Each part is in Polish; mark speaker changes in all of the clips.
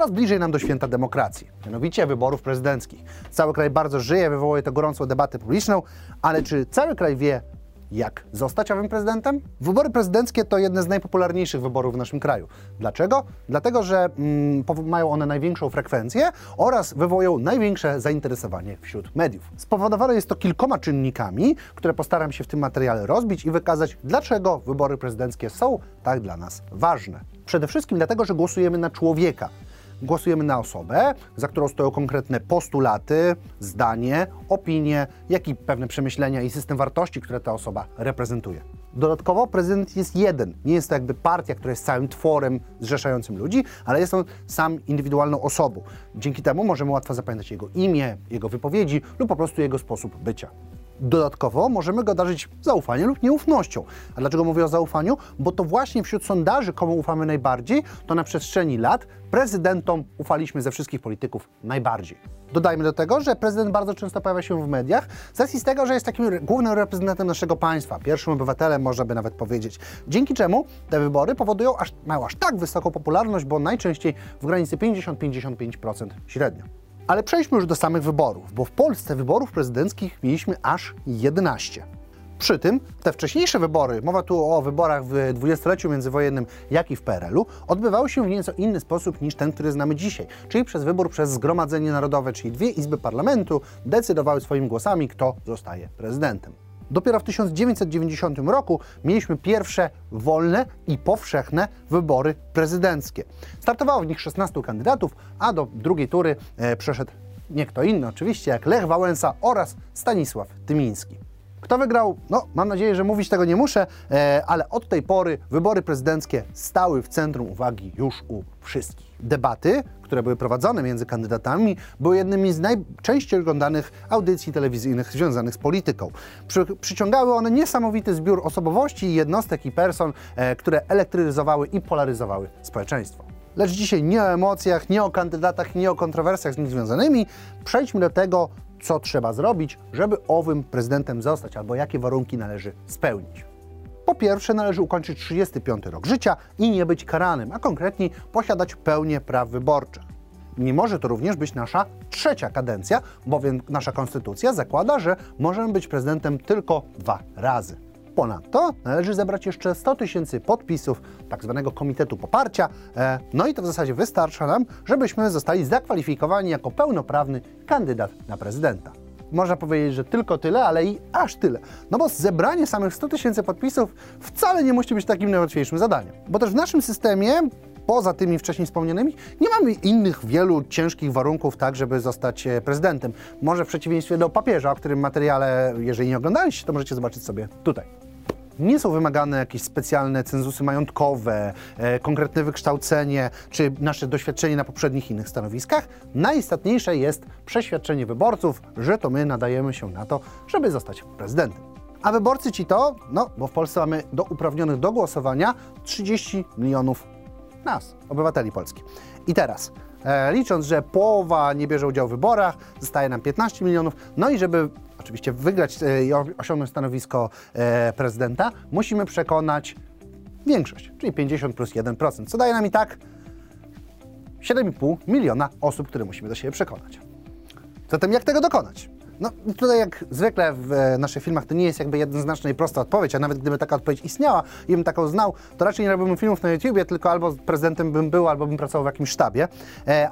Speaker 1: coraz bliżej nam do święta demokracji, mianowicie wyborów prezydenckich. Cały kraj bardzo żyje, wywołuje to gorącą debatę publiczną, ale czy cały kraj wie, jak zostać owym prezydentem? Wybory prezydenckie to jedne z najpopularniejszych wyborów w naszym kraju. Dlaczego? Dlatego, że mm, mają one największą frekwencję oraz wywołują największe zainteresowanie wśród mediów. Spowodowane jest to kilkoma czynnikami, które postaram się w tym materiale rozbić i wykazać, dlaczego wybory prezydenckie są tak dla nas ważne. Przede wszystkim dlatego, że głosujemy na człowieka głosujemy na osobę, za którą stoją konkretne postulaty, zdanie, opinie, jak i pewne przemyślenia i system wartości, które ta osoba reprezentuje. Dodatkowo prezydent jest jeden. Nie jest to jakby partia, która jest całym tworem zrzeszającym ludzi, ale jest on sam indywidualną osobą. Dzięki temu możemy łatwo zapamiętać jego imię, jego wypowiedzi lub po prostu jego sposób bycia. Dodatkowo możemy go darzyć zaufaniem lub nieufnością. A dlaczego mówię o zaufaniu? Bo to właśnie wśród sondaży, komu ufamy najbardziej, to na przestrzeni lat prezydentom ufaliśmy ze wszystkich polityków najbardziej. Dodajmy do tego, że prezydent bardzo często pojawia się w mediach z tego, że jest takim głównym reprezentantem naszego państwa, pierwszym obywatelem, można by nawet powiedzieć. Dzięki czemu te wybory powodują aż, mają aż tak wysoką popularność, bo najczęściej w granicy 50-55% średnio. Ale przejdźmy już do samych wyborów, bo w Polsce wyborów prezydenckich mieliśmy aż 11. Przy tym te wcześniejsze wybory, mowa tu o wyborach w dwudziestoleciu międzywojennym, jak i w PRL-u, odbywały się w nieco inny sposób niż ten, który znamy dzisiaj, czyli przez wybór przez Zgromadzenie Narodowe, czyli dwie izby parlamentu decydowały swoimi głosami, kto zostaje prezydentem. Dopiero w 1990 roku mieliśmy pierwsze wolne i powszechne wybory prezydenckie. Startowało w nich 16 kandydatów, a do drugiej tury e, przeszedł nie kto inny oczywiście, jak Lech Wałęsa oraz Stanisław Tymiński. Kto wygrał? No, mam nadzieję, że mówić tego nie muszę, e, ale od tej pory wybory prezydenckie stały w centrum uwagi już u wszystkich. Debaty, które były prowadzone między kandydatami, były jednymi z najczęściej oglądanych audycji telewizyjnych związanych z polityką. Przy, przyciągały one niesamowity zbiór osobowości, jednostek i person, e, które elektryzowały i polaryzowały społeczeństwo. Lecz dzisiaj nie o emocjach, nie o kandydatach, nie o kontrowersjach z nimi związanymi. Przejdźmy do tego, co trzeba zrobić, żeby owym prezydentem zostać, albo jakie warunki należy spełnić. Po pierwsze, należy ukończyć 35 rok życia i nie być karanym, a konkretniej posiadać pełnię praw wyborczych. Nie może to również być nasza trzecia kadencja, bowiem nasza konstytucja zakłada, że możemy być prezydentem tylko dwa razy. Ponadto należy zebrać jeszcze 100 tysięcy podpisów tak zwanego Komitetu Poparcia, e, no i to w zasadzie wystarcza nam, żebyśmy zostali zakwalifikowani jako pełnoprawny kandydat na prezydenta. Można powiedzieć, że tylko tyle, ale i aż tyle. No bo zebranie samych 100 tysięcy podpisów wcale nie musi być takim najłatwiejszym zadaniem. Bo też w naszym systemie poza tymi wcześniej wspomnianymi, nie mamy innych wielu ciężkich warunków, tak, żeby zostać e, prezydentem. Może w przeciwieństwie do papieża, o którym materiale, jeżeli nie oglądaliście, to możecie zobaczyć sobie tutaj nie są wymagane jakieś specjalne cenzusy majątkowe, e, konkretne wykształcenie czy nasze doświadczenie na poprzednich innych stanowiskach. Najistotniejsze jest przeświadczenie wyborców, że to my nadajemy się na to, żeby zostać prezydentem. A wyborcy ci to, no bo w Polsce mamy do uprawnionych do głosowania 30 milionów nas, obywateli Polski. I teraz, e, licząc, że połowa nie bierze udziału w wyborach, zostaje nam 15 milionów, no i żeby oczywiście wygrać e, i osiągnąć stanowisko e, prezydenta, musimy przekonać większość, czyli 50 plus 1%, co daje nam i tak 7,5 miliona osób, które musimy do siebie przekonać. Zatem jak tego dokonać? No tutaj jak zwykle w e, naszych filmach to nie jest jakby jednoznaczna i prosta odpowiedź, a nawet gdyby taka odpowiedź istniała i bym taką znał, to raczej nie robiłbym filmów na YouTubie, tylko albo prezydentem bym był, albo bym pracował w jakimś sztabie.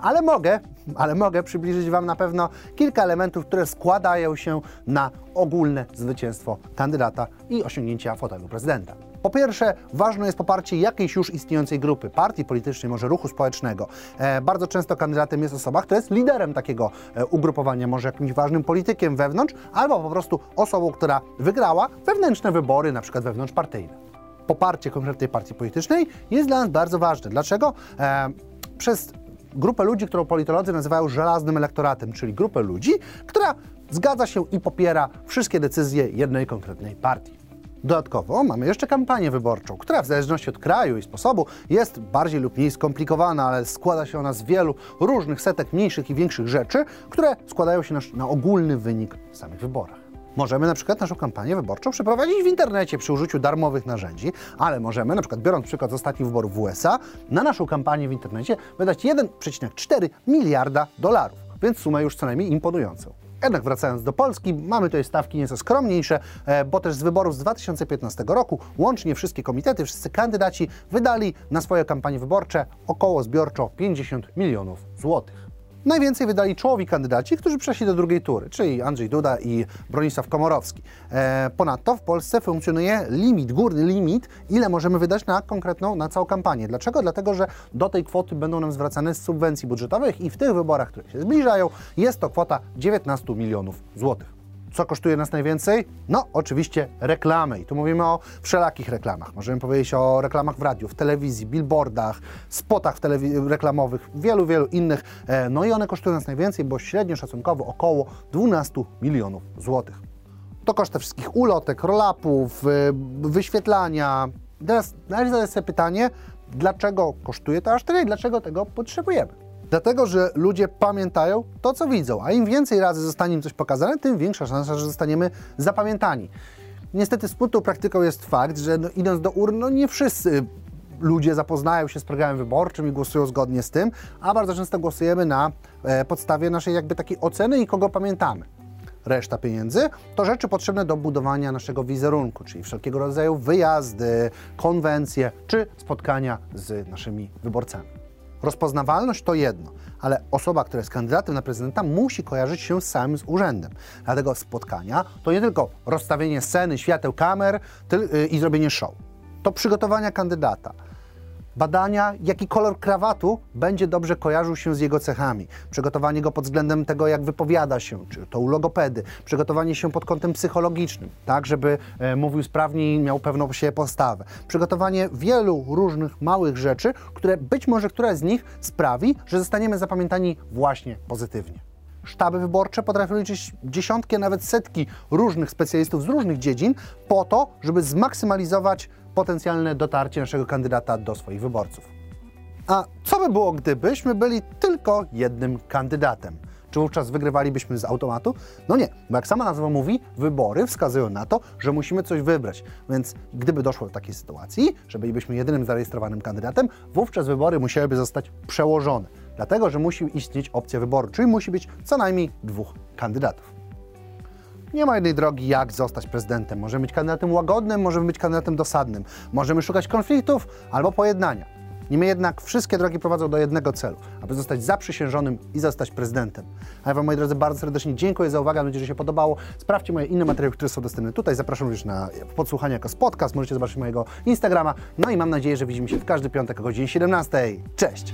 Speaker 1: Ale mogę, ale mogę przybliżyć Wam na pewno kilka elementów, które składają się na ogólne zwycięstwo kandydata i osiągnięcia fotelu prezydenta. Po pierwsze, ważne jest poparcie jakiejś już istniejącej grupy, partii politycznej, może ruchu społecznego. E, bardzo często kandydatem jest osoba, która jest liderem takiego e, ugrupowania, może jakimś ważnym politykiem wewnątrz, albo po prostu osobą, która wygrała wewnętrzne wybory, na przykład wewnątrzpartyjne. Poparcie konkretnej partii politycznej jest dla nas bardzo ważne. Dlaczego? E, przez grupę ludzi, którą politolodzy nazywają żelaznym elektoratem, czyli grupę ludzi, która zgadza się i popiera wszystkie decyzje jednej konkretnej partii. Dodatkowo mamy jeszcze kampanię wyborczą, która w zależności od kraju i sposobu jest bardziej lub mniej skomplikowana, ale składa się ona z wielu różnych setek mniejszych i większych rzeczy, które składają się na, na ogólny wynik w samych wyborach. Możemy na przykład naszą kampanię wyborczą przeprowadzić w internecie przy użyciu darmowych narzędzi, ale możemy, na przykład biorąc przykład z ostatnich wyborów w USA, na naszą kampanię w internecie wydać 1,4 miliarda dolarów, więc sumę już co najmniej imponującą. Jednak wracając do Polski, mamy tutaj stawki nieco skromniejsze, e, bo też z wyborów z 2015 roku łącznie wszystkie komitety, wszyscy kandydaci wydali na swoje kampanie wyborcze około zbiorczo 50 milionów złotych. Najwięcej wydali czołowi kandydaci, którzy przeszli do drugiej tury, czyli Andrzej Duda i Bronisław Komorowski. E, ponadto w Polsce funkcjonuje limit, górny limit, ile możemy wydać na konkretną, na całą kampanię. Dlaczego? Dlatego, że do tej kwoty będą nam zwracane z subwencji budżetowych i w tych wyborach, które się zbliżają, jest to kwota 19 milionów złotych. Co kosztuje nas najwięcej? No, oczywiście reklamy. I tu mówimy o wszelakich reklamach. Możemy powiedzieć o reklamach w radiu, w telewizji, billboardach, spotach telewi- reklamowych, wielu, wielu innych. E, No i one kosztują nas najwięcej, bo średnio szacunkowo około 12 milionów złotych. To koszt tych wszystkich ulotek, roll-upów, y, wyświetlania. Teraz należy zadać sobie pytanie, dlaczego kosztuje to aż tyle i dlaczego tego potrzebujemy? Dlatego, że ludzie pamiętają to, co widzą, a im więcej razy zostanie im coś pokazane, tym większa szansa, że zostaniemy zapamiętani. Niestety smutną praktyką jest fakt, że no, idąc do urn, no nie wszyscy ludzie zapoznają się z programem wyborczym i głosują zgodnie z tym, a bardzo często głosujemy na e, podstawie naszej jakby takiej oceny i kogo pamiętamy. Reszta pieniędzy to rzeczy potrzebne do budowania naszego wizerunku, czyli wszelkiego rodzaju wyjazdy, konwencje czy spotkania z naszymi wyborcami. Rozpoznawalność to jedno, ale osoba, która jest kandydatem na prezydenta, musi kojarzyć się samym z urzędem. Dlatego spotkania to nie tylko rozstawienie sceny, świateł, kamer y, i zrobienie show. To przygotowania kandydata. Badania, jaki kolor krawatu będzie dobrze kojarzył się z jego cechami. Przygotowanie go pod względem tego, jak wypowiada się, czy to u logopedy. Przygotowanie się pod kątem psychologicznym, tak, żeby e, mówił sprawniej i miał pewną siebie postawę. Przygotowanie wielu różnych małych rzeczy, które być może któraś z nich sprawi, że zostaniemy zapamiętani właśnie pozytywnie. Sztaby wyborcze potrafią liczyć dziesiątki, nawet setki różnych specjalistów z różnych dziedzin po to, żeby zmaksymalizować potencjalne dotarcie naszego kandydata do swoich wyborców. A co by było, gdybyśmy byli tylko jednym kandydatem? Czy wówczas wygrywalibyśmy z automatu? No nie, bo jak sama nazwa mówi, wybory wskazują na to, że musimy coś wybrać. Więc gdyby doszło do takiej sytuacji, że bylibyśmy jedynym zarejestrowanym kandydatem, wówczas wybory musiałyby zostać przełożone. Dlatego, że musi istnieć opcja wyboru, czyli musi być co najmniej dwóch kandydatów. Nie ma jednej drogi, jak zostać prezydentem. Możemy być kandydatem łagodnym, możemy być kandydatem dosadnym. Możemy szukać konfliktów albo pojednania. Niemniej jednak wszystkie drogi prowadzą do jednego celu, aby zostać zaprzysiężonym i zostać prezydentem. A ja Wam, moi drodzy, bardzo serdecznie dziękuję za uwagę, mam nadzieję, że się podobało. Sprawdźcie moje inne materiały, które są dostępne tutaj. Zapraszam również na podsłuchanie jako podcast, możecie zobaczyć mojego Instagrama. No i mam nadzieję, że widzimy się w każdy piątek o godzinie 17. Cześć!